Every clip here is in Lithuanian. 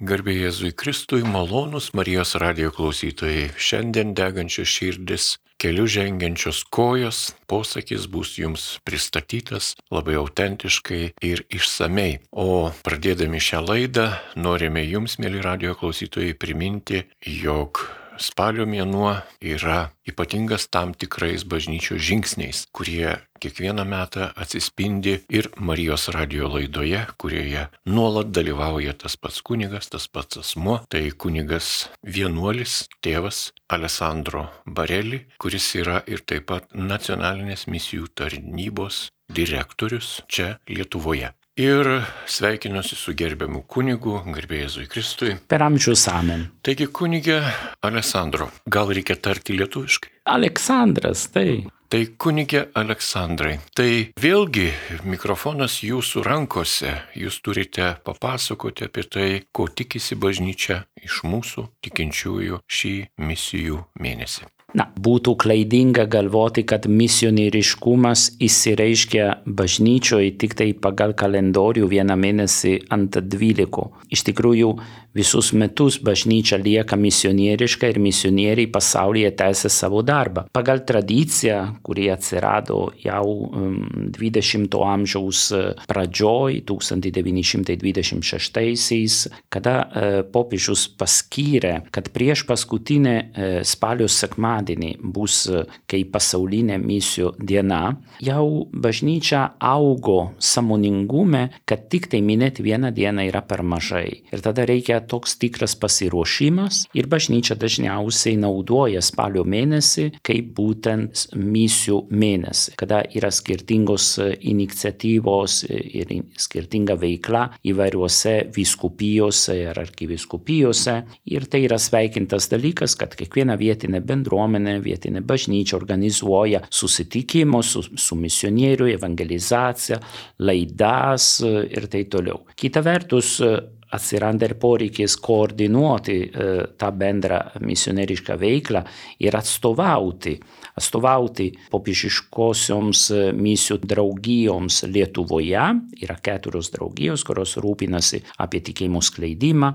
Garbė Jėzui Kristui, malonus Marijos radio klausytojai, šiandien degančios širdis, keliu žengiančios kojos, posakis bus jums pristatytas labai autentiškai ir išsamei. O pradėdami šią laidą, norime jums, mėly radio klausytojai, priminti, jog spalio mėnuo yra ypatingas tam tikrais bažnyčios žingsniais, kurie kiekvieną metą atsispindi ir Marijos radio laidoje, kurioje nuolat dalyvauja tas pats kunigas, tas pats asmo, tai kunigas vienuolis, tėvas Alessandro Barelli, kuris yra ir taip pat nacionalinės misijų tarnybos direktorius čia Lietuvoje. Ir sveikinuosi su gerbiamu kunigu, garbėjėzui Kristui. Per amžius amen. Taigi kunigė Alessandro, gal reikia tarti lietuviškai? Aleksandras, tai. Tai kunigė Aleksandrai, tai vėlgi mikrofonas jūsų rankose, jūs turite papasakoti apie tai, ko tikisi bažnyčia iš mūsų tikinčiųjų šį misijų mėnesį. Na, būtų klaidinga galvoti, kad misionieriškumas įsireiškia bažnyčioje tik tai pagal kalendorių vieną mėnesį ant dvylikų. Iš tikrųjų, visus metus bažnyčia lieka misionieriška ir misionieriai pasaulyje tęsia savo darbą. Pagal tradiciją, kuri atsirado jau um, 20 amžiaus pradžioj, 1926-aisiais, kada uh, popiežius paskyrė, kad prieš paskutinę uh, spalio sekmadienį bus uh, kaip pasaulinė misijų diena, jau bažnyčia augo samoningume, kad tik tai minėti vieną dieną yra per mažai. Ir tada reikia toks tikras pasiruošimas ir bažnyčia dažniausiai naudoja spalio mėnesį kaip būtent misijų mėnesį, kada yra skirtingos iniciatyvos ir skirtinga veikla įvairiuose viskupijose ir arkiviskupijose. Ir tai yra sveikintas dalykas, kad kiekviena vietinė bendruomenė, vietinė bažnyčia organizuoja susitikimus su, su misionieriu, evangelizacija, laidas ir tai toliau. Kita vertus, atsiranda ir poreikis koordinuoti e, tą bendrą misionierišką veiklą ir atstovauti, atstovauti popiežiškosioms misijų draugijoms Lietuvoje. Yra keturios draugijos, kurios rūpinasi apie tikėjimo skleidimą,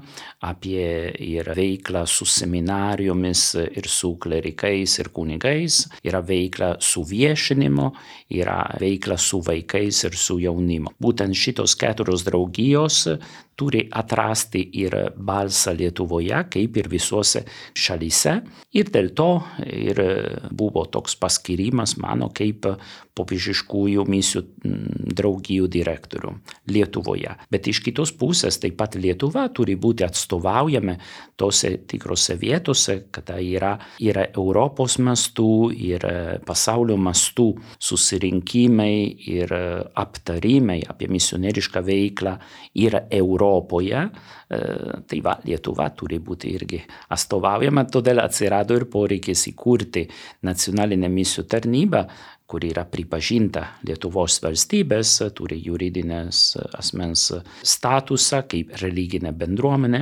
apie ir veiklą su seminarijomis ir su klerikais ir kunigais, yra veikla su viešinimu, yra veikla su vaikais ir su jaunimu. Būtent šitos keturios draugijos turi atrasti ir balsą Lietuvoje, kaip ir visuose šalyse. Ir dėl to ir buvo toks paskirimas mano kaip popiežiškųjų misijų draugijų direktorių Lietuvoje. Bet iš kitos pusės taip pat Lietuva turi būti atstovaujama tose tikrose vietose, kada yra, yra Europos mastų ir pasaulio mastų susirinkimai ir aptarimai apie misionierišką veiklą ir Europoje. Tai va, Lietuva turi būti irgi atstovaujama, todėl atsirado ir poreikis įkurti nacionalinę misijų tarnybą, kuri yra pripažinta Lietuvos valstybės, turi juridinės asmens statusą kaip religinė bendruomenė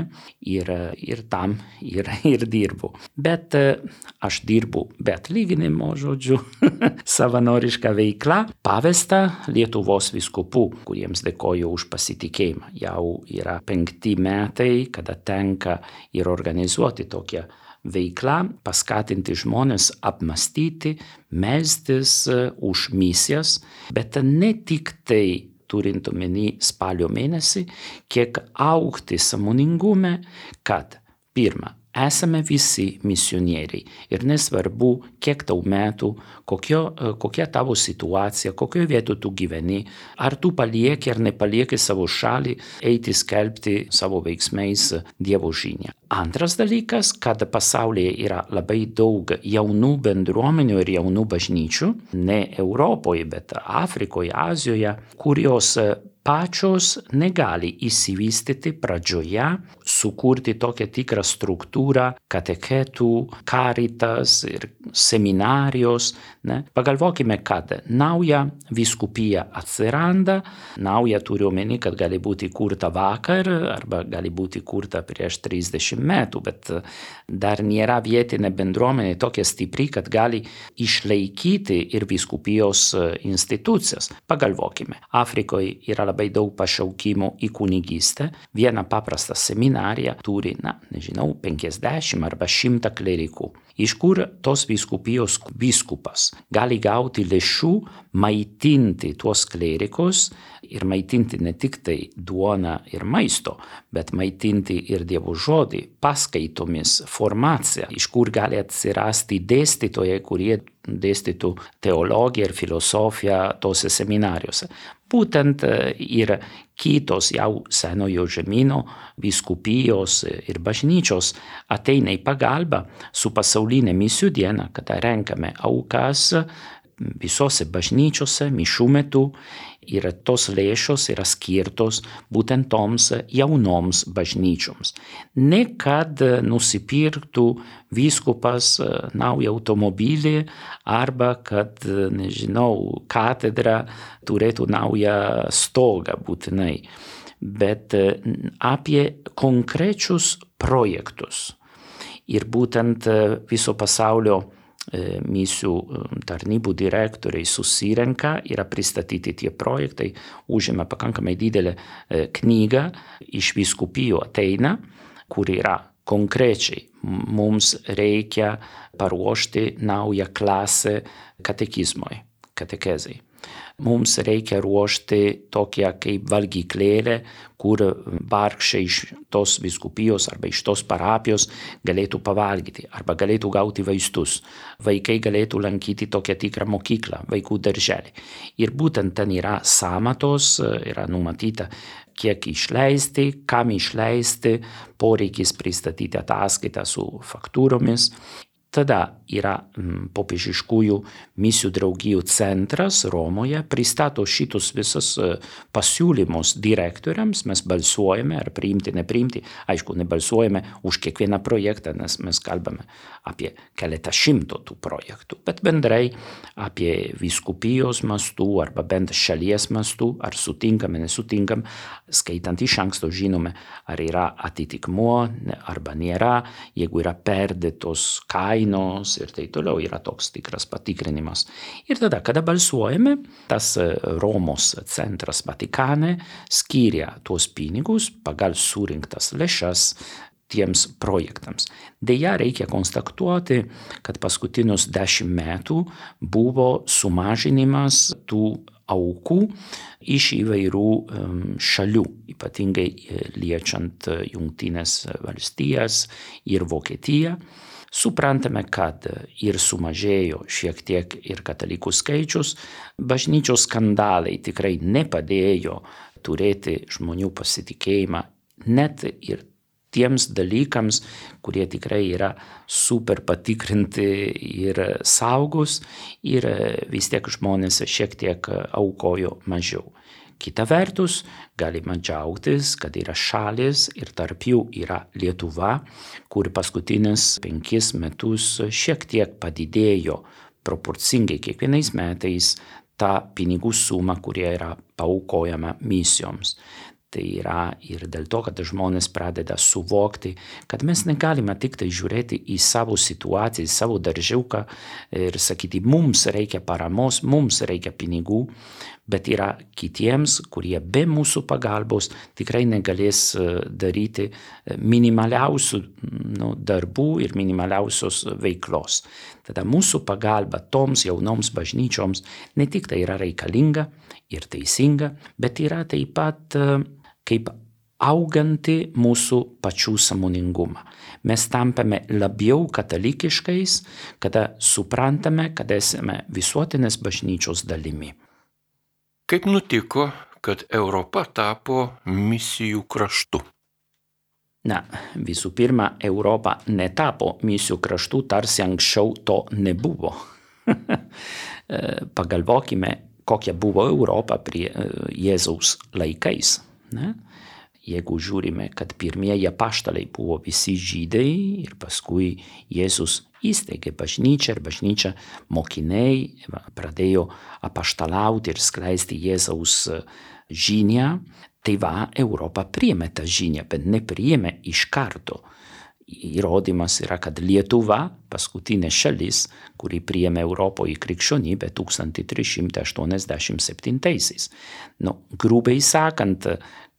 ir, ir tam ir, ir dirbu. Bet aš dirbu be atlyginimo, žodžiu, savanorišką veiklą, pavesta Lietuvos viskupų, kuriems dėkoju už pasitikėjimą. Jau yra penkti metai, kada tenka ir organizuoti tokią veikla paskatinti žmonės apmastyti, melstis už misijas, bet ne tik tai turint omeny spalio mėnesį, kiek aukti samoningume, kad pirma, esame visi misionieriai ir nesvarbu, kiek tau metų, kokio, kokia tavo situacija, kokioje vietoje tu gyveni, ar tu palieki ar nepalieki savo šalį, eiti skelbti savo veiksmais Dievo žinią. Antras dalykas, kad pasaulyje yra labai daug jaunų bendruomenių ir jaunų bažnyčių, ne Europoje, bet Afrikoje, Azijoje, kurios pačios negali įsivystyti pradžioje, sukurti tokią tikrą struktūrą, kateketų, karitas ir seminarijos. Ne? Pagalvokime, kad nauja viskupija atsiranda, nauja turiu omeny, kad gali būti kurta vakar arba gali būti kurta prieš 30 metų, bet dar nėra vietinė bendruomenė tokia stipri, kad gali išlaikyti ir viskupijos institucijas. Pagalvokime, Afrikoje yra labai daug pašaukimų į kunigystę. Viena paprasta seminarija turi, na, nežinau, 50 arba 100 klerikų. Iš kur tos viskupijos viskupas gali gauti lėšų maitinti tuos klerikus ir maitinti ne tik tai duoną ir maisto, bet maitinti ir Dievo žodį, paskaitomis, formacija, iš kur gali atsirasti dėstytojai, kurie dėstytų teologiją ir filosofiją tose seminarijuose. Būtent ir kitos jau senojo žemynų viskupijos ir bažnyčios ateina į pagalbą su pasaulinė misijų diena, kada renkame aukas visose bažnyčiose mišių metu ir tos lėšos yra skirtos būtent toms jaunoms bažnyčioms. Ne kad nusipirktų vyskupas naują automobilį arba kad, nežinau, katedra turėtų naują stogą būtinai, bet apie konkrečius projektus. Ir būtent viso pasaulio misijų tarnybų direktoriai susirenka, yra pristatyti tie projektai, užima pakankamai didelę knygą, iš viskupijų ateina, kur yra konkrečiai mums reikia paruošti naują klasę katekizmui, katekezai. Mums reikia ruošti tokią kaip valgyklėlę, kur vargšai iš tos viskupijos arba iš tos parapijos galėtų pavalgyti arba galėtų gauti vaistus. Vaikai galėtų lankyti tokią tikrą mokyklą, vaikų darželį. Ir būtent ten yra samatos, yra numatyta kiek išleisti, kam išleisti, poreikis pristatyti ataskaitą su faktūromis. Tada yra popiežiškųjų misijų draugijų centras Romoje, pristato šitus visus pasiūlymus direktoriams, mes balsuojame ar priimti, nepriimti. Aišku, nebalsuojame už kiekvieną projektą, nes mes kalbame apie keletą šimtų tų projektų, bet bendrai apie viskupijos mastų arba bent šalies mastų, ar sutinkame, nesutinkam, skaitant iš anksto žinome, ar yra atitikmuo arba nėra, jeigu yra perdėtos kainos kainos ir taip toliau yra toks tikras patikrinimas. Ir tada, kada balsuojame, tas Romos centras Vatikane skiria tuos pinigus pagal surinktas lėšas tiems projektams. Deja, reikia konstatuoti, kad paskutinius dešimt metų buvo sumažinimas tų aukų iš įvairių šalių, ypatingai liečiant Junktinės valstijas ir Vokietiją. Suprantame, kad ir sumažėjo šiek tiek ir katalikų skaičius, bažnyčios skandalai tikrai nepadėjo turėti žmonių pasitikėjimą net ir tiems dalykams, kurie tikrai yra super patikrinti ir saugus ir vis tiek žmonės šiek tiek aukojo mažiau. Kita vertus, galima džiaugtis, kad yra šalis ir tarp jų yra Lietuva, kur paskutinius penkis metus šiek tiek padidėjo proporcingai kiekvienais metais ta pinigų suma, kurie yra paukojama misijoms. Tai yra ir dėl to, kad žmonės pradeda suvokti, kad mes negalime tik tai žiūrėti į savo situaciją, į savo daržiuką ir sakyti, mums reikia paramos, mums reikia pinigų, bet yra kitiems, kurie be mūsų pagalbos tikrai negalės daryti minimaliausių nu, darbų ir minimaliausios veiklos. Tada mūsų pagalba toms jaunoms bažnyčioms ne tik tai yra reikalinga ir teisinga, bet yra taip pat kaip auganti mūsų pačių samoningumą. Mes tampame labiau katalikiškais, kada suprantame, kad esame visuotinės bažnyčios dalimi. Kaip nutiko, kad Europa tapo misijų kraštu? Na, visų pirma, Europa netapo misijų kraštu, tarsi anksčiau to nebuvo. Pagalvokime, kokia buvo Europa prie Jėzaus laikais. Ne? Jeigu žiūrime, kad pirmieji paštalai buvo visi žydai ir paskui Jėzus įsteigė bažnyčią ir bažnyčia mokiniai pradėjo apaštalauti ir skleisti Jėzaus žinią, tai va, Europa priėmė tą žinią, bet nepriėmė iš karto. Įrodymas yra, kad Lietuva, paskutinė šalis, kuri priėmė Europoje krikščionybę 1387. Nu, grubiai sakant,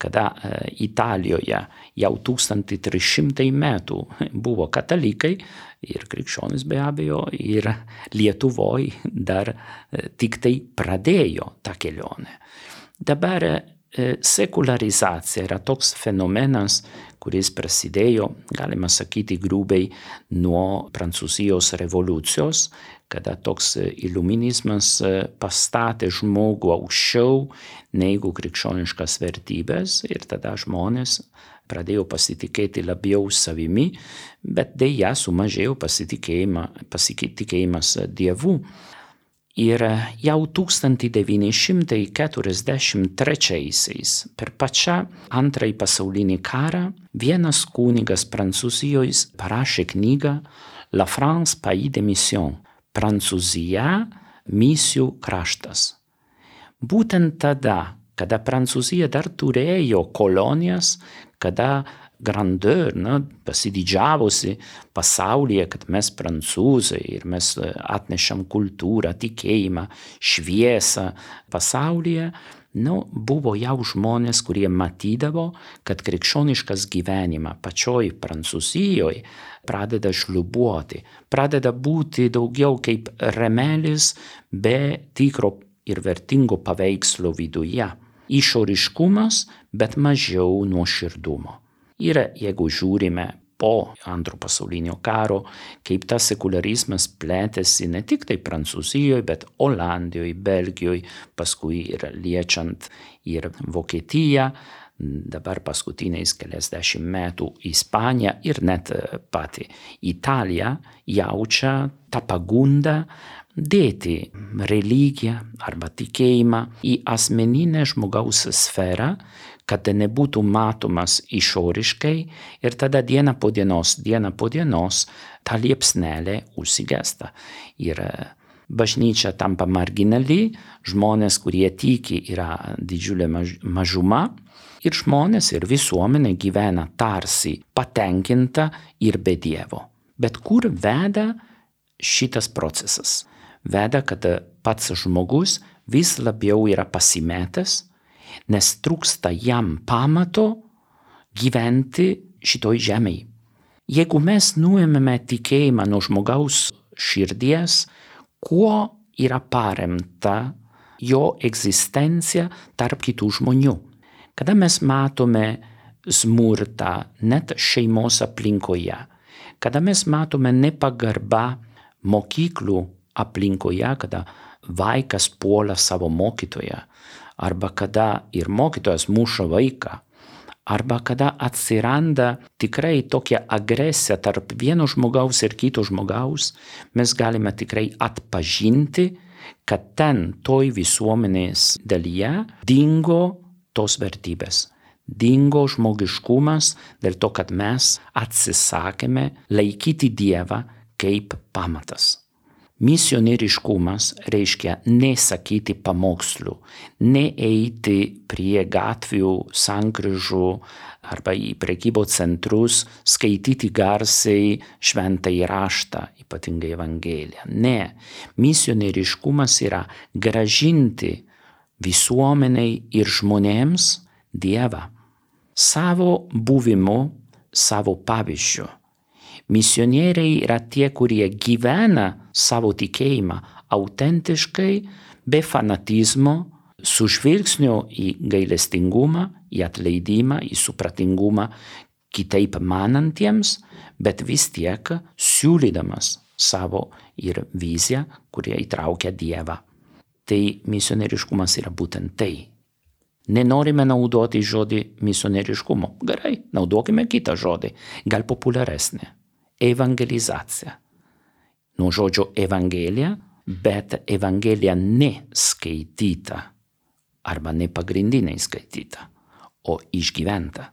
kada Italijoje jau 1300 metų buvo katalikai ir krikščionis be abejo, ir Lietuvoje dar tik tai pradėjo tą kelionę. Dabar sekularizacija yra toks fenomenas, kuris prasidėjo, galima sakyti grubiai, nuo Prancūzijos revoliucijos, kada toks iluminizmas pastatė žmogų aukščiau negu krikščioniškas vertybės ir tada žmonės pradėjo pasitikėti labiau savimi, bet dėja sumažėjo pasitikėjimas Dievu. Ir jau 1943 per pačią antrąjį pasaulinį karą vienas kunigas Prancūzijoje parašė knygą La France Pays de Mission - Prancūzija misijų kraštas. Būtent tada, kada Prancūzija dar turėjo kolonijas, kada grandeur, na, pasididžiavosi pasaulyje, kad mes prancūzai ir mes atnešam kultūrą, tikėjimą, šviesą pasaulyje, nu, buvo jau žmonės, kurie matydavo, kad krikščioniškas gyvenimą pačioj Prancūzijoje pradeda šlubuoti, pradeda būti daugiau kaip remelis be tikro ir vertingo paveikslo viduje. Išoriškumas, bet mažiau nuoširdumo. Ir jeigu žiūrime po antro pasaulinio karo, kaip tas sekularizmas plėtėsi ne tik tai Prancūzijoje, bet Olandijoje, Belgijoje, paskui ir liečiant ir Vokietiją, dabar paskutiniais keliasdešimt metų Ispanija ir net pati Italija jaučia tą pagundą dėti religiją arba tikėjimą į asmeninę žmogaus sferą, kad nebūtų matomas išoriškai ir tada diena po dienos, diena po dienos ta liepsnelė užsigesta. Ir bažnyčia tampa marginali, žmonės, kurie tiki, yra didžiulė mažuma ir žmonės ir visuomenė gyvena tarsi patenkinta ir be Dievo. Bet kur veda šitas procesas? Veda, kad pats žmogus vis labiau yra pasimetęs, nes trūksta jam pamato gyventi šitoj žemėje. Jeigu mes nuėmėme tikėjimą nuo žmogaus širdies, kuo yra paremta jo egzistencija tarp kitų žmonių. Kada mes matome smurtą net šeimos aplinkoje, kada mes matome nepagarbą mokyklų aplinkoje, kada vaikas puola savo mokytoją, arba kada ir mokytojas muša vaiką, arba kada atsiranda tikrai tokia agresija tarp vieno žmogaus ir kito žmogaus, mes galime tikrai atpažinti, kad ten toj visuomenės dalyje dingo tos vertybės. Dingo žmogiškumas dėl to, kad mes atsisakėme laikyti Dievą kaip pamatas. Misionieriškumas reiškia nesakyti pamokslų, neeiti prie gatvių, sankryžų arba į prekybos centrus, skaityti garsiai šventąjį raštą, ypatingai Evangeliją. Ne, misionieriškumas yra gražinti visuomeniai ir žmonėms Dievą savo buvimu, savo pavyzdžiu. Misionieriai yra tie, kurie gyvena savo tikėjimą autentiškai, be fanatizmo, su žvilgsniu į gailestingumą, į atleidimą, į supratingumą kitaip manantiems, bet vis tiek siūlydamas savo ir viziją, kurie įtraukia Dievą. Tai misionieriškumas yra būtent tai. Nenorime naudoti žodį misionieriškumo. Gerai, naudokime kitą žodį, gal populiaresnį evangelizacija. Nuo žodžio evangelija, bet evangelija neskaityta arba ne pagrindinė skaityta, o išgyventa.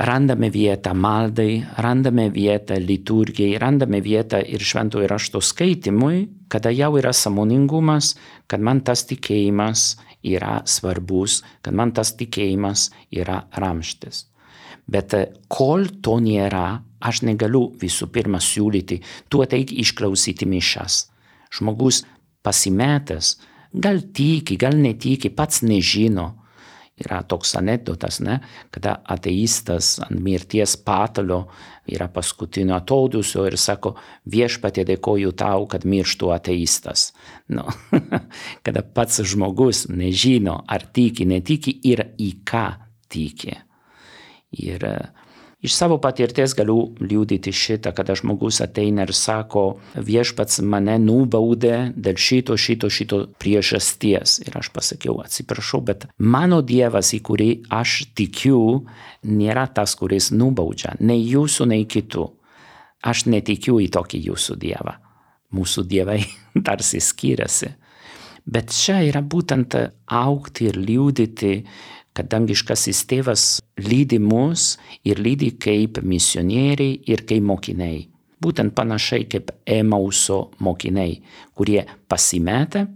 Randame vietą maldai, randame vietą liturgijai, randame vietą ir šventojo rašto skaitimui, kada jau yra samoningumas, kad man tas tikėjimas yra svarbus, kad man tas tikėjimas yra ramštis. Bet kol to nėra, aš negaliu visų pirma siūlyti, tu ateik išklausyti mišas. Žmogus pasimetęs, gal tiki, gal netiki, pats nežino. Yra toks anegdotas, ne, kada ateistas ant mirties patalio yra paskutinio atodusio ir sako, viešpatė dėkoju tau, kad mirštų ateistas. Nu, kada pats žmogus nežino, ar tiki, netiki ir į ką tiki. Ir uh, Iš savo patirties galiu liūdyti šitą, kada žmogus ateina ir sako, viešpats mane nubaudė dėl šito, šito, šito priežasties. Ir aš pasakiau, atsiprašau, bet mano Dievas, į kurį aš tikiu, nėra tas, kuris nubaudžia, nei jūsų, nei kitų. Aš netikiu į tokį jūsų Dievą. Mūsų Dievai tarsi skiriasi. Bet čia yra būtent aukti ir liūdyti kad dangiškasis tėvas lydi mus ir lydi kaip misionieriai ir kaip mokiniai. Būtent panašiai kaip Emauso mokiniai, kurie pasimetė,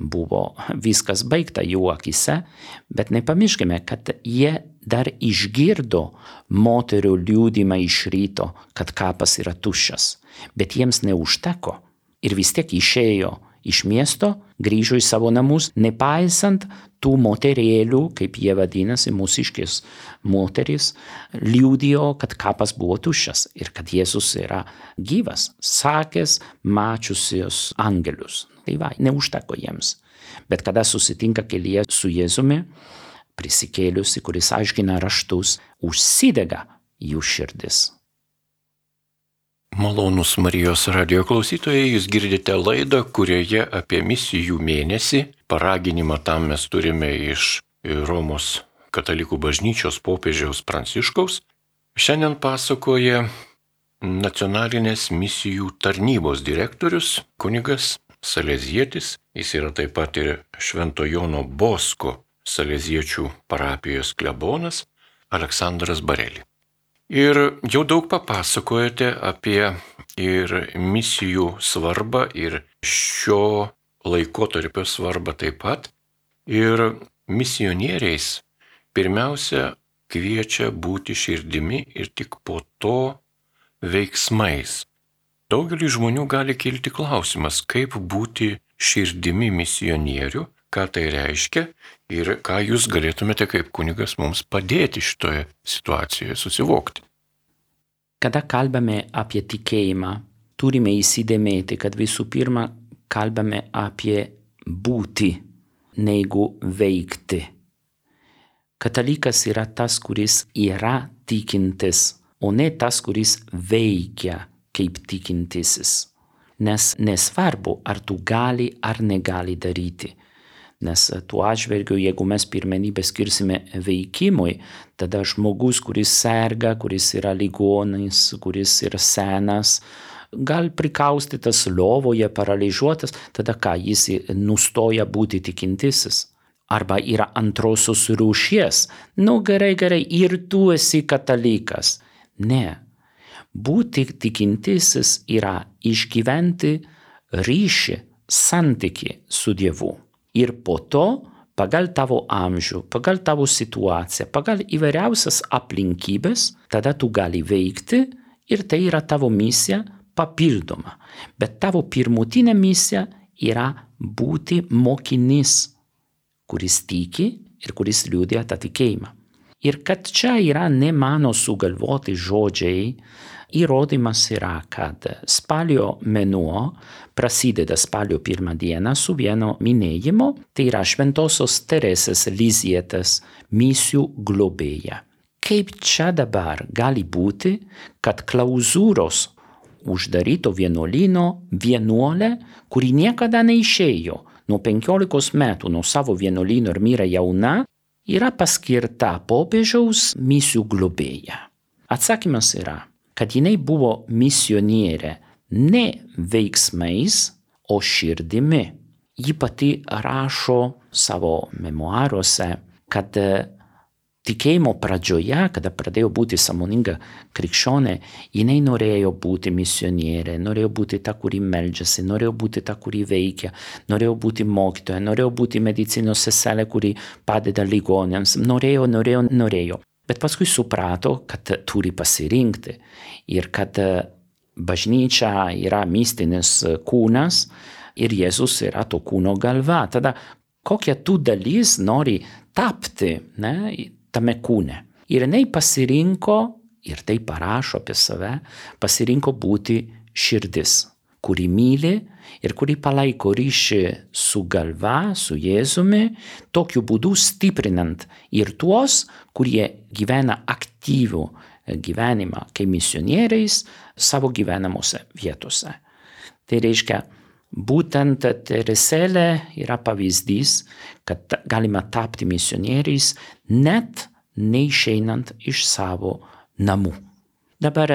buvo viskas baigta jų akise, bet nepamirškime, kad jie dar išgirdo moterų liūdimą iš ryto, kad kapas yra tuščias, bet jiems neužteko ir vis tiek išėjo iš miesto, grįžo į savo namus, nepaisant tų moterėlių, kaip jie vadinasi, mūsiškės moteris, liūdėjo, kad kapas buvo tuščias ir kad Jėzus yra gyvas, sakęs, mačiusios angelius. Tai va, neužteko jiems. Bet kada susitinka kelyje su Jėzumi, prisikėliusi, kuris aiškina raštus, užsidega jų širdis. Malonus Marijos radio klausytojai, jūs girdite laidą, kurioje apie misijų mėnesį, paraginimą tam mes turime iš Romos katalikų bažnyčios popiežiaus Pranciškaus, šiandien pasakoja nacionalinės misijų tarnybos direktorius kunigas Salezietis, jis yra taip pat ir Švento Jono Bosko Saleziečių parapijos klebonas Aleksandras Barelį. Ir jau daug papasakojate apie ir misijų svarbą, ir šio laikotarpio svarbą taip pat. Ir misionieriais pirmiausia kviečia būti širdimi ir tik po to veiksmais. Daugelį žmonių gali kilti klausimas, kaip būti širdimi misionierių, ką tai reiškia ir ką jūs galėtumėte kaip kunigas mums padėti šitoje situacijoje susivokti. Kada kalbame apie tikėjimą, turime įsidėmėti, kad visų pirma kalbame apie būti, negu veikti. Katalikas yra tas, kuris yra tikintis, o ne tas, kuris veikia kaip tikintisis. Nes nesvarbu, ar tu gali ar negali daryti. Nes tuo atžvilgiu, jeigu mes pirmenybę skirsime veikimui, tada žmogus, kuris serga, kuris yra ligonis, kuris yra senas, gal prikaustytas lovoje, paralyžiuotas, tada ką jis nustoja būti tikintisis. Arba yra antrosios rūšies. Nu gerai, gerai, ir tu esi katalikas. Ne. Būti tikintisis yra išgyventi ryšį, santyki su Dievu ir po to pagal tavo amžių, pagal tavo situaciją, pagal įvairiausias aplinkybės, tada tu gali veikti ir tai yra tavo misija papildoma. Bet tavo pirmutinė misija yra būti mokinys, kuris tiki ir kuris liūdė tą tikėjimą. Ir kad čia yra ne mano sugalvoti žodžiai, įrodymas yra, kad spalio mėnuo prasideda spalio pirmą dieną su vieno minėjimu, tai yra Šventosios Teresės Lizietės misijų globėja. Kaip čia dabar gali būti, kad klauzūros uždaryto vienuolino vienuolė, kuri niekada neišėjo nuo 15 metų nuo savo vienuolino ir mirė jauna, yra paskirta popiežiaus misijų globėja. Atsakymas yra kad jinai buvo misionierė ne veiksmais, o širdimi. Ji pati rašo savo memoaruose, kad e, tikėjimo pradžioje, kada pradėjo būti samoninga krikščionė, jinai norėjo būti misionierė, norėjo būti ta, kuri meldžiasi, norėjo būti ta, kuri veikia, norėjo būti mokytoja, norėjo būti medicinos seselė, kuri padeda ligonėms, norėjo, norėjo, norėjo. Bet paskui suprato, kad turi pasirinkti ir kad bažnyčia yra mistinis kūnas ir Jėzus yra to kūno galva. Tada kokia tu dalis nori tapti ne, tame kūne. Ir jinai pasirinko, ir tai parašo apie save, pasirinko būti širdis, kuri myli ir kuri palaiko ryšį su galva, su Jėzumi, tokiu būdu stiprinant ir tuos, kurie gyvena aktyvų gyvenimą kaip misionieriais savo gyvenamuose vietose. Tai reiškia, būtent Tereselė yra pavyzdys, kad galima tapti misionieriais net neišeinant iš savo namų. Dabar,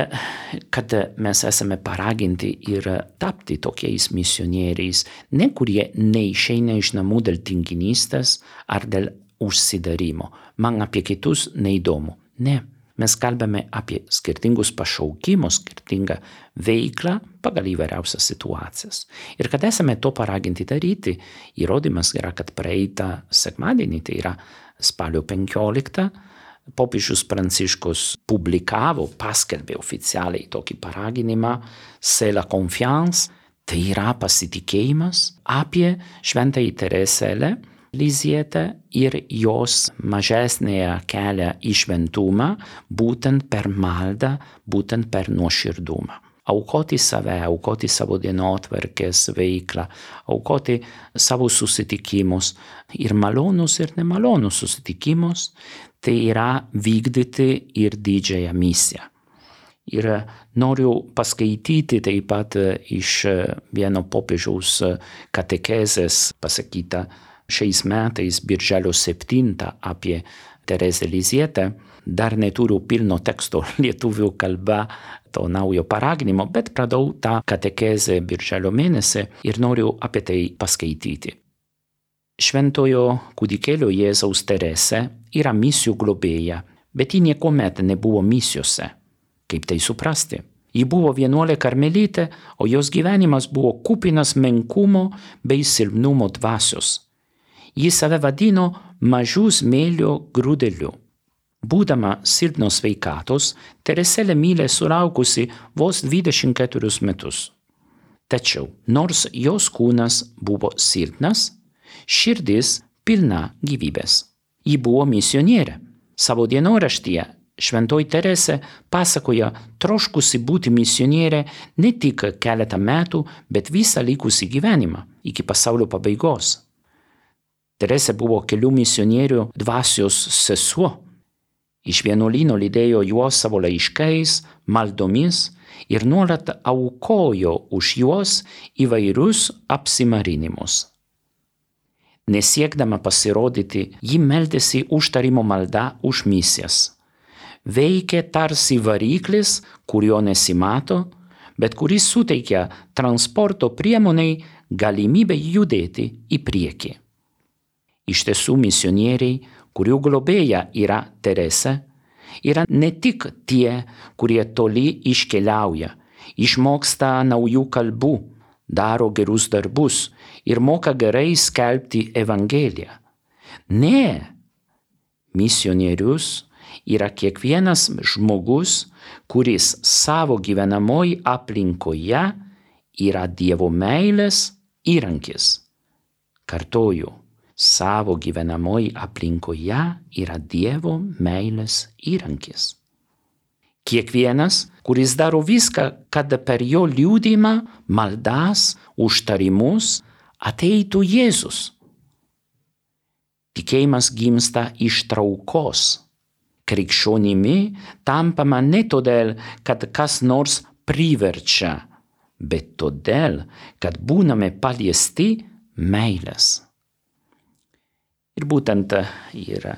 kad mes esame paraginti ir tapti tokiais misionieriais, ne kurie neišeina iš namų dėl tinginystės ar dėl užsidarimo, man apie kitus neįdomu. Ne, mes kalbame apie skirtingus pašaukimus, skirtingą veiklą pagal įvairiausias situacijas. Ir kad esame to paraginti daryti, įrodymas yra, kad praeitą sekmadienį, tai yra spalio 15, popiežius Pranciškus publikavo, paskelbė oficialiai tokį paraginimą, c'est la confiance, tai yra pasitikėjimas apie šventąjį Tereselę Lizietę ir jos mažesnėje kelią į šventumą būtent per maldą, būtent per nuoširdumą aukoti save, aukoti savo dienotvarkės veiklą, aukoti savo susitikimus ir malonus ir nemalonus susitikimus, tai yra vykdyti ir didžiąją misiją. Ir noriu paskaityti taip pat iš vieno popiežiaus katekezės pasakytą šiais metais, birželio 7 apie Teresę Lizietę. Dar neturiu pilno teksto lietuvių kalba to naujo paraginimo, bet pradau tą katekezę birželio mėnesį ir noriu apie tai paskaityti. Šventojo kūdikėlio Jėzaus Teresė yra misijų globėja, bet ji niekuomet nebuvo misijose. Kaip tai suprasti? Ji buvo vienuolė karmelitė, o jos gyvenimas buvo kupinas menkumo bei silpnumo dvasios. Ji save vadino mažų smėlio grūdeliu. Būdama silpnos veikatos, Tereselė mylė suraukusi vos 24 metus. Tačiau, nors jos kūnas buvo silpnas, širdis pilna gyvybės. Ji buvo misionierė. Savo dienoraštyje Šventoji Teresė pasakoja troškusi būti misionierė ne tik keletą metų, bet visą likusį gyvenimą iki pasaulio pabaigos. Teresė buvo kelių misionierių dvasios sesuo. Iš vienuolino lydėjo juos savo laiškais, maldomis ir nuolat aukojo už juos įvairius apsimarinimus. Nesiekdama pasirodyti, ji meldėsi užtarimo malda už misijas. Veikė tarsi variklis, kurio nesimato, bet kuris suteikia transporto priemoniai galimybę judėti į priekį. Iš tiesų misionieriai, kurių globėja yra Terese, yra ne tik tie, kurie toli iškeliauja, išmoksta naujų kalbų, daro gerus darbus ir moka gerai skelbti Evangeliją. Ne, misionierius yra kiekvienas žmogus, kuris savo gyvenamoj aplinkoje yra Dievo meilės įrankis. Kartoju, savo gyvenamoj aplinkoje yra Dievo meilės įrankis. Kiekvienas, kuris daro viską, kad per jo liūdimą, maldas, užtarimus ateitų Jėzus. Tikėjimas gimsta iš traukos. Krikščionimi tampama ne todėl, kad kas nors priverčia, bet todėl, kad būname paliesti meilės. Ir būtent yra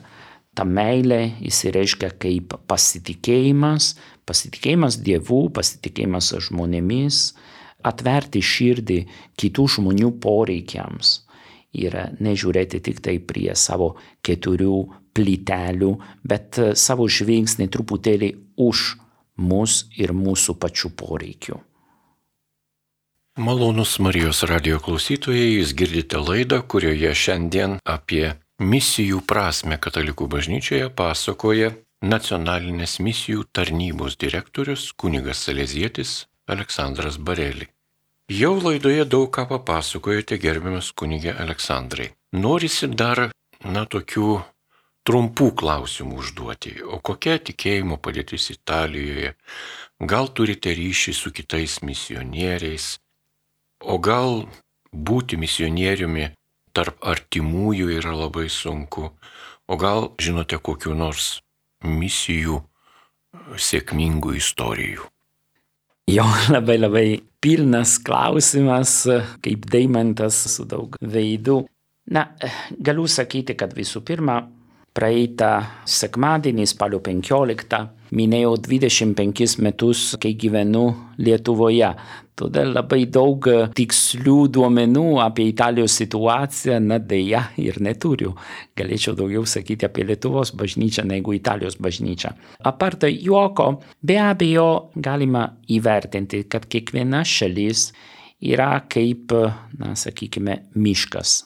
ta meilė įsireiškia kaip pasitikėjimas, pasitikėjimas Dievu, pasitikėjimas žmonėmis, atverti širdį kitų žmonių poreikiams ir nežiūrėti tik tai prie savo keturių plytelių, bet savo žvilgsnį truputėlį už mus ir mūsų pačių poreikių. Malonus Marijos radio klausytojai, jūs girdite laidą, kurioje šiandien apie misijų prasme katalikų bažnyčioje pasakoja nacionalinės misijų tarnybos direktorius kunigas Salezietis Aleksandras Barelį. Jau laidoje daug ką papasakojote, gerbiamas kunigė Aleksandrai. Norisi dar, na, tokių trumpų klausimų užduoti. O kokia tikėjimo padėtis Italijoje? Gal turite ryšį su kitais misionieriais? O gal būti misionieriumi tarp artimųjų yra labai sunku? O gal žinote kokiu nors misijų sėkmingų istorijų? Jo labai labai pilnas klausimas, kaip deimantas su daug veidų. Na, galiu sakyti, kad visų pirma, praeitą sekmadienį, spalio 15, minėjau 25 metus, kai gyvenu Lietuvoje. Todėl labai daug tikslių duomenų apie Italijos situaciją, na dėja, ir neturiu. Galėčiau daugiau sakyti apie Lietuvos bažnyčią negu Italijos bažnyčią. Apart juoko, be abejo, galima įvertinti, kad kiekviena šalis yra kaip, na, sakykime, miškas.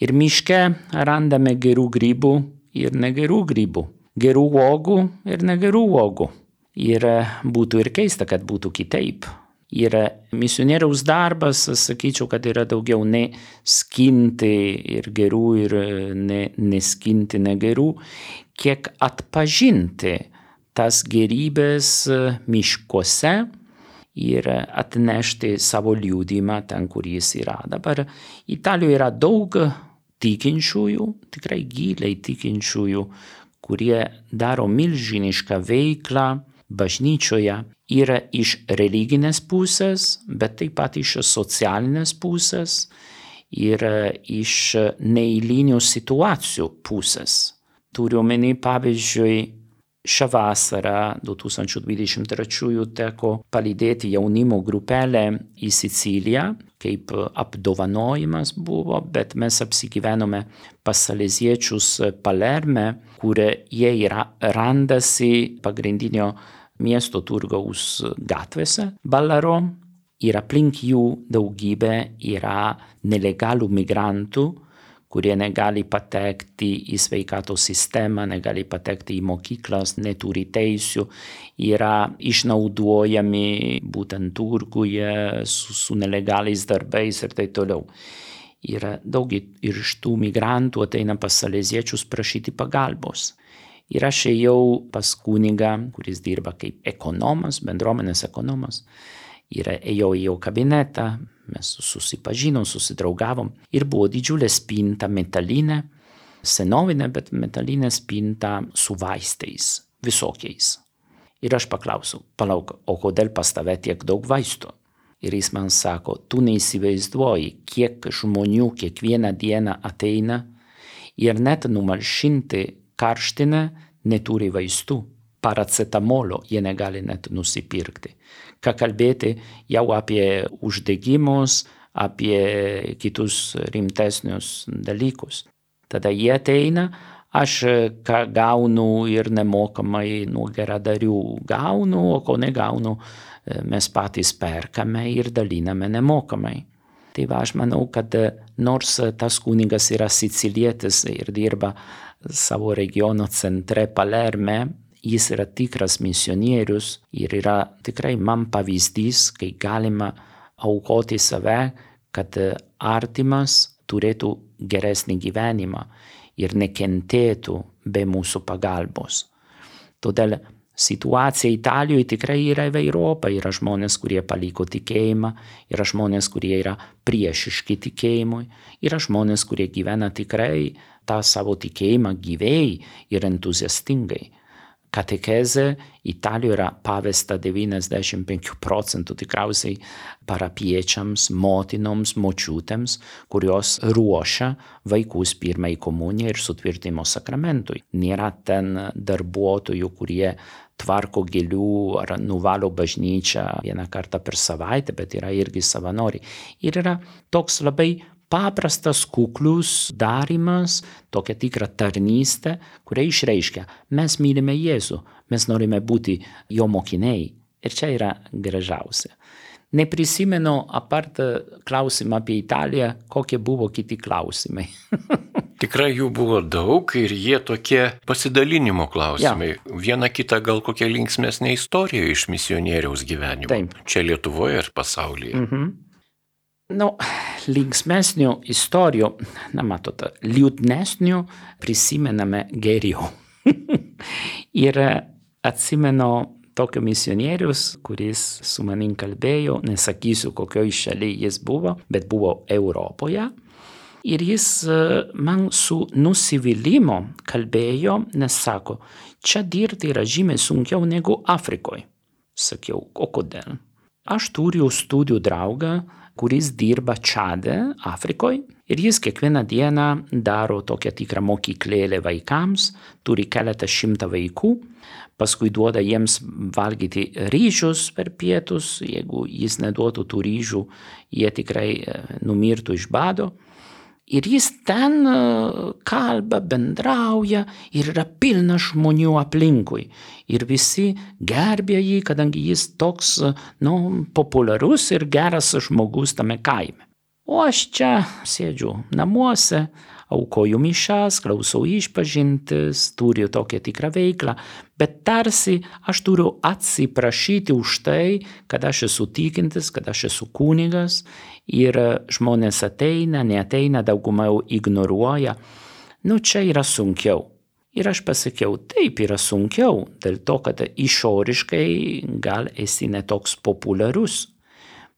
Ir miške randame gerų grybų ir negerų grybų. Gerų uogų ir negerų uogų. Ir būtų ir keista, kad būtų kitaip. Ir misionieriaus darbas, sakyčiau, kad yra daugiau ne skinti ir gerų ir ne, neskinti negerų, kiek atpažinti tas gerybės miškuose ir atnešti savo liūdimą ten, kur jis yra. Dabar Italijoje yra daug tikinčiųjų, tikrai giliai tikinčiųjų, kurie daro milžinišką veiklą bažnyčioje ir iš religinės pusės, bet taip pat iš socialinės pusės ir iš neįlinių situacijų pusės. Turiu omeny, pavyzdžiui, šią vasarą 2023 teko palydėti jaunimo grupelę į Siciliją, kaip apdovanojimas buvo, bet mes apsigyvenome pas saleziečius Palerme, kur jie randasi pagrindinio miesto turgaus gatvėse. Ballaro ir aplink jų daugybė yra nelegalų migrantų, kurie negali patekti į sveikatos sistemą, negali patekti į mokyklas, neturi teisių, yra išnaudojami būtent turguje su, su nelegaliais darbais ir taip toliau. Ir daug ir iš tų migrantų ateina pas saleziečius prašyti pagalbos. Ir aš ėjau pas kunigą, kuris dirba kaip ekonomas, bendruomenės ekonomas. Ir ėjau į jo kabinetą, mes susipažinom, susidraugavom ir buvo didžiulė spinta metalinė, senovinė, bet metalinė spinta su vaistais, visokiais. Ir aš paklausiau, palauk, o kodėl pas tave tiek daug vaistų? Ir jis man sako, tu neįsivaizduoji, kiek žmonių kiekvieną dieną ateina ir net numalšinti karštinę neturi vaistų. Paracetamolo jie negali net nusipirkti ką kalbėti jau apie uždegimus, apie kitus rimtesnius dalykus. Tada jie ateina, aš ką gaunu ir nemokamai nuo geradarių gaunu, o ko negaunu, mes patys perkame ir daliname nemokamai. Tai va, aš manau, kad nors tas kunigas yra sicilietis ir dirba savo regiono centre Palerme, jis yra tikras misionierius ir yra tikrai man pavyzdys, kai galima aukoti save, kad artimas turėtų geresnį gyvenimą ir nekentėtų be mūsų pagalbos. Todėl situacija Italijoje tikrai yra įvairopa. Yra žmonės, kurie paliko tikėjimą, yra žmonės, kurie yra priešiški tikėjimui, yra žmonės, kurie gyvena tikrai tą savo tikėjimą gyviai ir entuziastingai katechezė Italijoje yra pavesta 95 procentų tikriausiai parapiečiams, motinoms, močiutėms, kurios ruošia vaikus pirmai komunijai ir sutvirtimo sakramentui. Nėra ten darbuotojų, kurie tvarko gėlių ar nuvalo bažnyčią vieną kartą per savaitę, bet yra irgi savanoriai. Ir yra toks labai paprastas, kuklus darimas, tokia tikra tarnystė, kuria išreiškia, mes mylime Jėzų, mes norime būti jo mokiniai. Ir čia yra gražiausia. Neprisimenu, apart klausimą apie Italiją, kokie buvo kiti klausimai. Tikrai jų buvo daug ir jie tokie pasidalinimo klausimai. Ja. Viena kita gal kokia linksmėsnė istorija iš misionieriaus gyvenimo. Taip. Čia Lietuvoje ir pasaulyje. Mhm. Nu, linksmesnių istorijų, na matote, liūdnesnių prisimename geriau. ir atsimenu tokio misionierius, kuris su manim kalbėjo, nesakysiu kokioj šalyje jis buvo, bet buvo Europoje. Ir jis e, man su nusivylimu kalbėjo, nes sako, čia dirbti yra žymiai sunkiau negu Afrikoje. Sakiau, o kodėl? Aš turiu studijų draugą, kuris dirba Čade, Afrikoje, ir jis kiekvieną dieną daro tokią tikrą mokyklėlę vaikams, turi keletą šimtą vaikų, paskui duoda jiems valgyti ryžius per pietus, jeigu jis neduotų tų ryžių, jie tikrai e, numirtų iš bado. Ir jis ten e, kalba, bendrauja ir yra pilna žmonių aplinkui. Ir visi gerbė jį, kadangi jis toks, e, nu, populiarus ir geras žmogus tame kaime. O aš čia sėdžiu namuose, aukoju mišas, klausau išpažintis, turiu tokią tikrą veiklą, bet tarsi aš turiu atsiprašyti už tai, kad aš esu tikintis, kad aš esu kunigas ir žmonės ateina, neateina, dauguma jau ignoruoja. Nu, čia yra sunkiau. Ir aš pasakiau, taip yra sunkiau, dėl to, kad išoriškai gal esi netoks populiarus.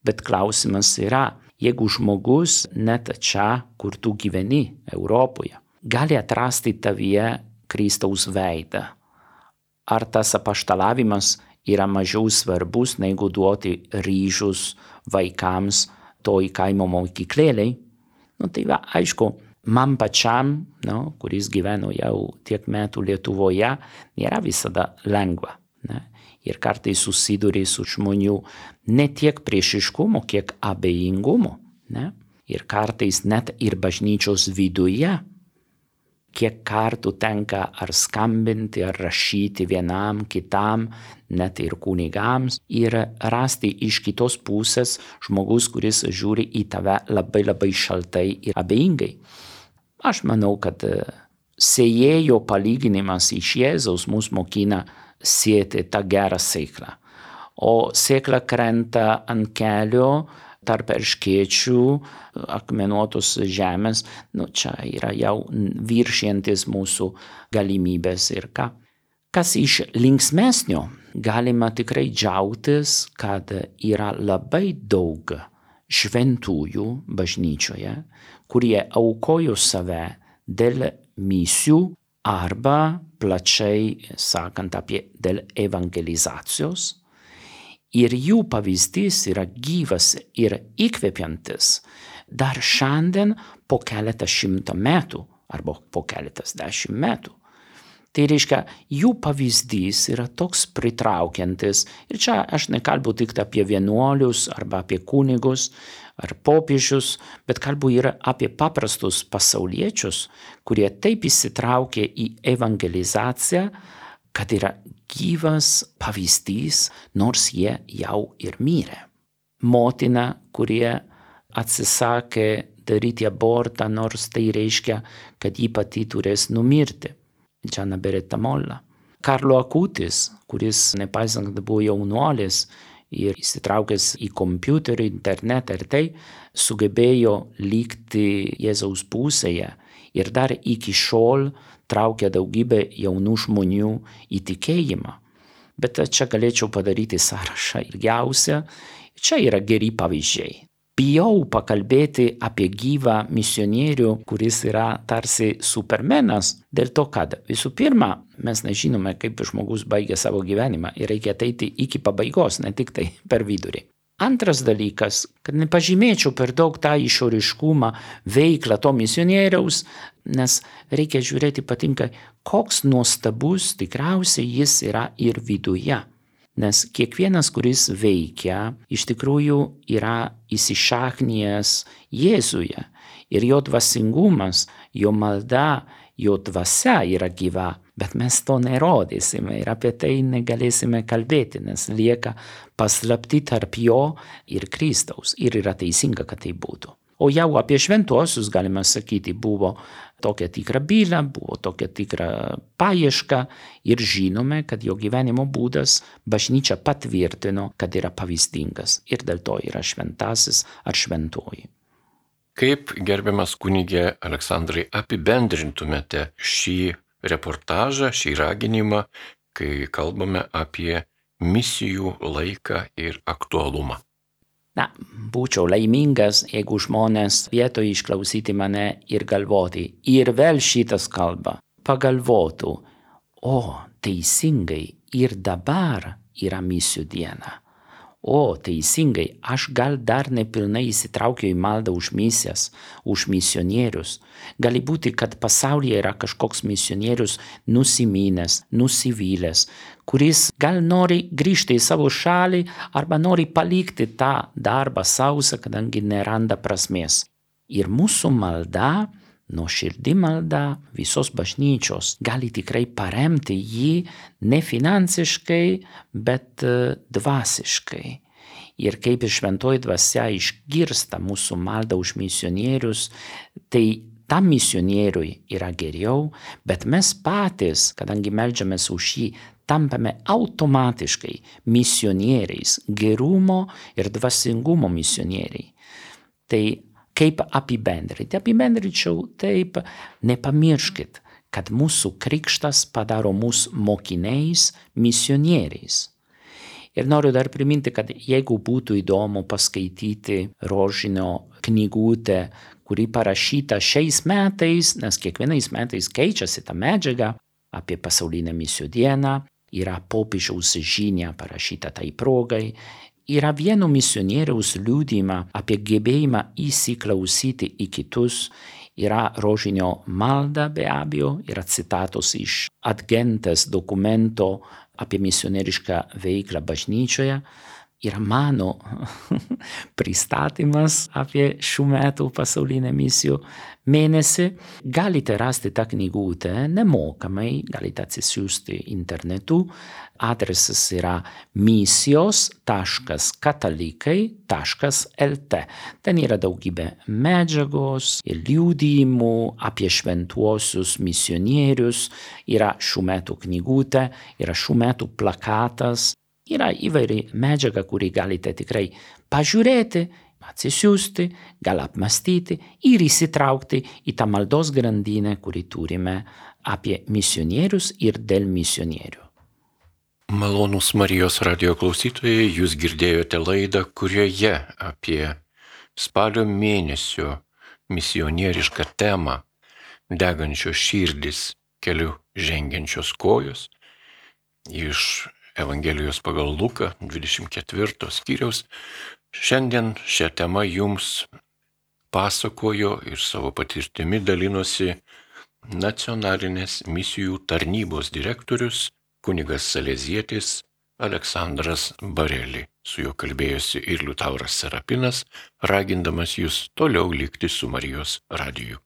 Bet klausimas yra, jeigu žmogus net čia, kur tu gyveni, Europoje, gali atrasti tavyje Kristaus veidą. Ar tas apaštalavimas yra mažiau svarbus negu duoti ryžius vaikams toj kaimo mokyklėlei? Nu, tai va, aišku, man pačiam, no, kuris gyveno jau tiek metų Lietuvoje, nėra visada lengva. Ne? ir kartais susiduri su žmonių ne tiek priešiškumo, kiek abejingumo. Ne? Ir kartais net ir bažnyčios viduje, kiek kartų tenka ar skambinti, ar rašyti vienam, kitam, net ir kunigams, ir rasti iš kitos pusės žmogus, kuris žiūri į tave labai labai šaltai ir abejingai. Aš manau, kad e, sėjėjo palyginimas iš Jėzaus mus mokina sieti tą gerą sėklą. O sėkla krenta ant kelio tarp erškėčių, akmenuotos žemės, nu, čia yra jau viršientis mūsų galimybės ir ką. Kas iš linksmesnio, galima tikrai džiaugtis, kad yra labai daug šventųjų bažnyčioje, kurie aukojo save dėl misijų arba plačiai sakant apie dėl evangelizacijos. Ir jų pavyzdys yra gyvas ir įkvepiantis dar šiandien po keletą šimtą metų arba po keletas dešimt metų. Tai reiškia, jų pavyzdys yra toks pritraukiantis. Ir čia aš nekalbu tik apie vienuolius arba apie kunigus ar popiežius, bet kalbu ir apie paprastus pasauliečius, kurie taip įsitraukė į evangelizaciją, kad yra gyvas pavyzdys, nors jie jau ir mirė. Motina, kurie atsisakė daryti abortą, nors tai reiškia, kad ji pati turės numirti Džana Beretta Molla. Karlo Akutis, kuris nepaisant, kad buvo jaunuolis ir įsitraukęs į kompiuterį, internetą ir tai, sugebėjo likti Jėzaus pusėje ir dar iki šiol traukia daugybę jaunų žmonių į tikėjimą. Bet čia galėčiau padaryti sąrašą ilgiausią. Čia yra geri pavyzdžiai bijau pakalbėti apie gyvą misionierių, kuris yra tarsi supermenas, dėl to, kad visų pirma, mes nežinome, kaip žmogus baigia savo gyvenimą ir reikia ateiti iki pabaigos, ne tik tai per vidurį. Antras dalykas, kad nepažymėčiau per daug tą išoriškumą, veiklą to misionieriaus, nes reikia žiūrėti patinka, koks nuostabus tikriausiai jis yra ir viduje. Nes kiekvienas, kuris veikia, iš tikrųjų yra įsišaknijęs Jėzuje ir jo dvasingumas, jo malda, jo dvasia yra gyva, bet mes to nerodysime ir apie tai negalėsime kalbėti, nes lieka paslapti tarp jo ir Kristaus ir yra teisinga, kad tai būtų. O jau apie šventuosius galima sakyti buvo tokią tikrą bylą, buvo tokia tikra paieška ir žinome, kad jo gyvenimo būdas bažnyčia patvirtino, kad yra pavyzdingas ir dėl to yra šventasis ar šventoji. Kaip gerbiamas kunigė Aleksandrai apibendrintumėte šį reportažą, šį raginimą, kai kalbame apie misijų laiką ir aktualumą? Na, būčiau laimingas, jeigu žmonės vietoj išklausyti mane ir galvoti, ir vėl šitas kalba, pagalvotų, o teisingai ir dabar yra misijų diena. O, teisingai, aš gal dar nepilnai įsitraukiu į maldą už misijas, už misionierius. Gali būti, kad pasaulyje yra kažkoks misionierius nusiminęs, nusivylęs, kuris gal nori grįžti į savo šalį arba nori palikti tą darbą sausą, kadangi neranda prasmės. Ir mūsų malda nuoširdi malda visos bažnyčios gali tikrai paremti jį ne finansiškai, bet e, dvasiškai. Ir kaip šventoji dvasia išgirsta mūsų maldą už misionierius, tai tam misionieriui yra geriau, bet mes patys, kadangi melžiamės už jį, tampame automatiškai misionieriais, gerumo ir dvasingumo misionieriai. Tai kaip apibendrinti. Apibendrinčiau taip, nepamirškit, kad mūsų krikštas padaro mus mokiniais, misionieriais. Ir noriu dar priminti, kad jeigu būtų įdomu paskaityti rožinio knygutę, kuri parašyta šiais metais, nes kiekvienais metais keičiasi ta medžiaga apie pasaulinę misijų dieną, yra popiežiaus žinia parašyta tai progai yra vieno misionieriaus liūdimą apie gebėjimą įsiklausyti į kitus, yra rožinio malda be abejo, yra citatos iš atgentės dokumento apie misionierišką veiklą bažnyčioje, yra mano pristatymas apie šių metų pasaulinę misijų mėnesį. Galite rasti tą knygutę nemokamai, galite atsisiųsti internetu. Adresas yra misijos.katalikai.lt. Ten yra daugybė medžiagos ir liūdimų apie šventuosius misionierius. Yra šių metų knygutė, yra šių metų plakatas Yra įvairi medžiaga, kurį galite tikrai pažiūrėti, atsisiųsti, gal apmastyti ir įsitraukti į tą maldos grandinę, kurį turime apie misionierius ir dėl misionierių. Malonus Marijos radio klausytojai, jūs girdėjote laidą, kurioje apie spalio mėnesio misionierišką temą degančios širdis keliu žengiančios kojos iš Evangelijos pagal Luką 24 skyriaus. Šiandien šią temą jums pasakojo ir savo patirtimi dalinosi nacionalinės misijų tarnybos direktorius kunigas Salezietis Aleksandras Bareli. Su juo kalbėjosi ir Liutauras Serapinas, ragindamas jūs toliau likti su Marijos radiju.